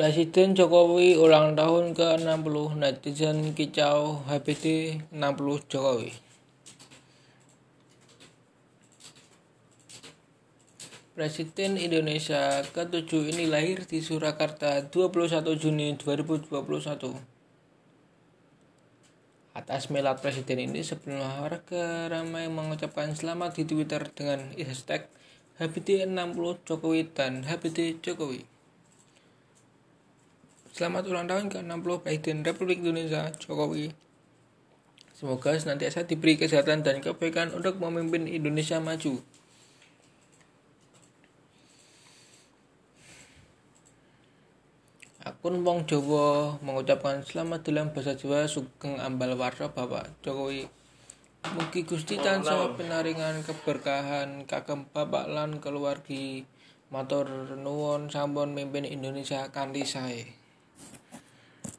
Presiden Jokowi ulang tahun ke-60 netizen kicau HBD 60 Jokowi. Presiden Indonesia ke-7 ini lahir di Surakarta 21 Juni 2021. Atas melat presiden ini sebelumnya warga ramai mengucapkan selamat di Twitter dengan hashtag HBD 60 Jokowi dan HBD Jokowi. Selamat ulang tahun ke-60 Presiden Republik Indonesia Jokowi. Semoga senantiasa diberi kesehatan dan kebaikan untuk memimpin Indonesia maju. Akun Wong Jawa mengucapkan selamat dalam bahasa Jawa Sugeng Ambal Warso Bapak Jokowi. Mugi Gusti tansah penaringan keberkahan kagem Bapak lan keluargi matur nuwun sampun mimpin Indonesia kanthi sae.